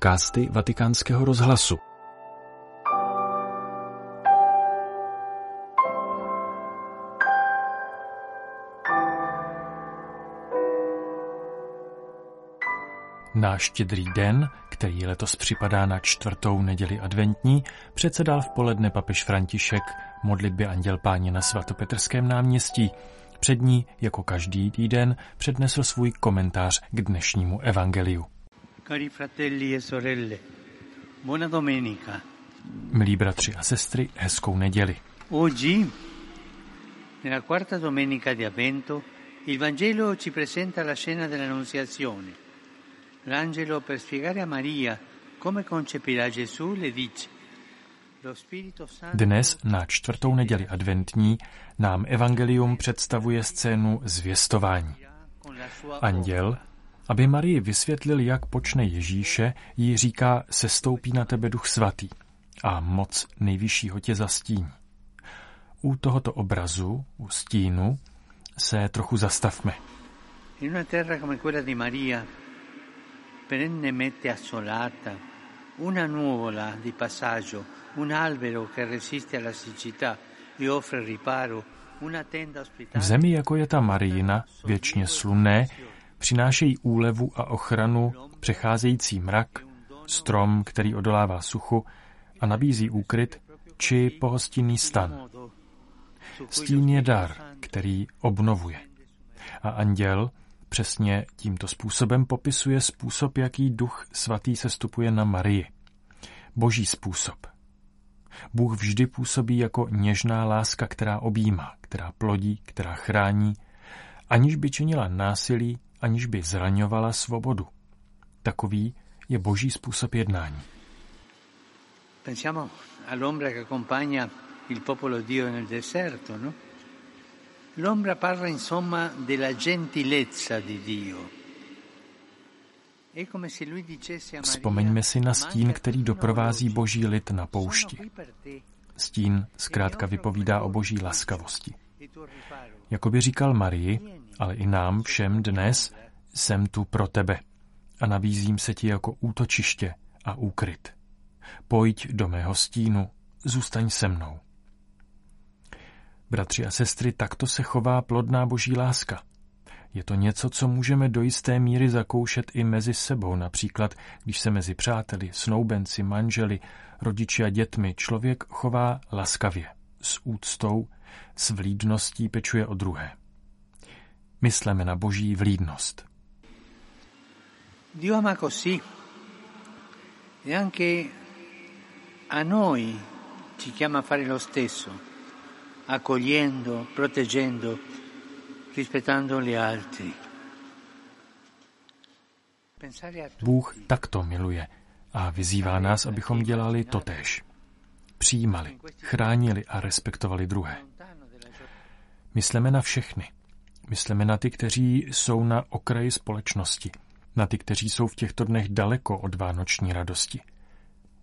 podcasty Vatikánského rozhlasu. Na štědrý den, který letos připadá na čtvrtou neděli adventní, předsedal v poledne papež František modlitbě Anděl Páně na svatopetrském náměstí. Před ní, jako každý týden, přednesl svůj komentář k dnešnímu evangeliu. Cari fratelli e sorelle, buona domenica. Milí bratři a sestry, hezkou neděli. Oggi, nella quarta domenica di Avvento, il Vangelo ci presenta la scena dell'Annunziazione. L'angelo, per spiegare a Maria come concepirà Gesù, le dice Dnes na čtvrtou neděli adventní nám evangelium představuje scénu zvěstování. Anděl, aby Marii vysvětlil, jak počne Ježíše, jí říká, sestoupí na tebe duch svatý a moc nejvyššího tě zastíní. U tohoto obrazu, u stínu, se trochu zastavme. In una terra come quella di Maria, perennemente assolata, una nuvola di passaggio, un albero che resiste alla siccità e offre riparo, V zemi, jako je ta Marijina, věčně slunné, přinášejí úlevu a ochranu přecházející mrak, strom, který odolává suchu a nabízí úkryt, či pohostinný stan. Stín je dar, který obnovuje. A anděl přesně tímto způsobem popisuje způsob, jaký duch svatý sestupuje na Marii. Boží způsob. Bůh vždy působí jako něžná láska, která objímá, která plodí, která chrání, aniž by činila násilí, aniž by zraňovala svobodu. Takový je boží způsob jednání. Pensiamo all'ombra che accompagna il popolo di Dio nel deserto, no? L'ombra parla insomma della gentilezza di Dio. Vzpomeňme si na stín, "Manca který doprovází boží lid na poušti. Stín zkrátka vypovídá o boží laskavosti. e tuo riparo. Jako by říkal Marii, ale i nám všem dnes, jsem tu pro tebe a nabízím se ti jako útočiště a úkryt. Pojď do mého stínu, zůstaň se mnou. Bratři a sestry, takto se chová plodná boží láska. Je to něco, co můžeme do jisté míry zakoušet i mezi sebou, například když se mezi přáteli, snoubenci, manželi, rodiči a dětmi člověk chová laskavě, s úctou, s vlídností pečuje o druhé. Mysleme na boží vlídnost. Dio ama così e anche a noi ci chiama a fare lo stesso, accogliendo, proteggendo, rispettando gli altri. Bůh takto miluje a vyzývá nás, abychom dělali totéž. Přijímali, chránili a respektovali druhé. Mysleme na všechny. Mysleme na ty, kteří jsou na okraji společnosti. Na ty, kteří jsou v těchto dnech daleko od vánoční radosti.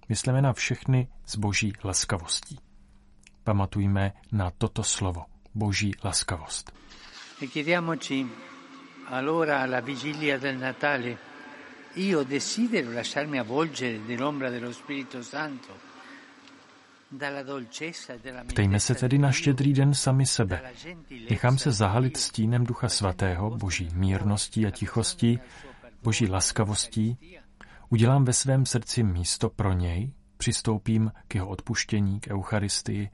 Mysleme na všechny s boží laskavostí. Pamatujme na toto slovo. Boží laskavost. E chiediamoci allora alla vigilia del Natale, io desidero lasciarmi avvolgere dell'ombra dello Spirito Santo, dalla dolcezza e della Ptejme se tedy na štědrý den sami sebe. Nechám se zahalit stínem Ducha Svatého, boží mírností a tichostí, boží laskavostí, udělám ve svém srdci místo pro něj, přistoupím k jeho odpuštění, k Eucharistii,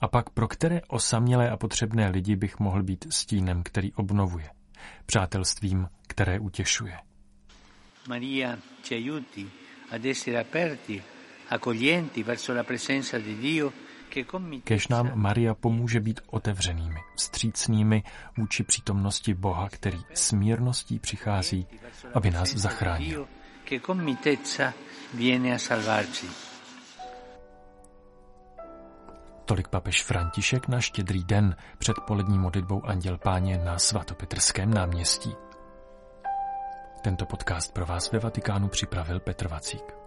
a pak pro které osamělé a potřebné lidi bych mohl být stínem, který obnovuje, přátelstvím, které utěšuje. Maria ci aiuti ad essere aperti, Kež nám Maria pomůže být otevřenými, vstřícnými vůči přítomnosti Boha, který s mírností přichází, aby nás zachránil. Tolik papež František na štědrý den před polední modlitbou Anděl Páně na svatopetrském náměstí. Tento podcast pro vás ve Vatikánu připravil Petr Vacík.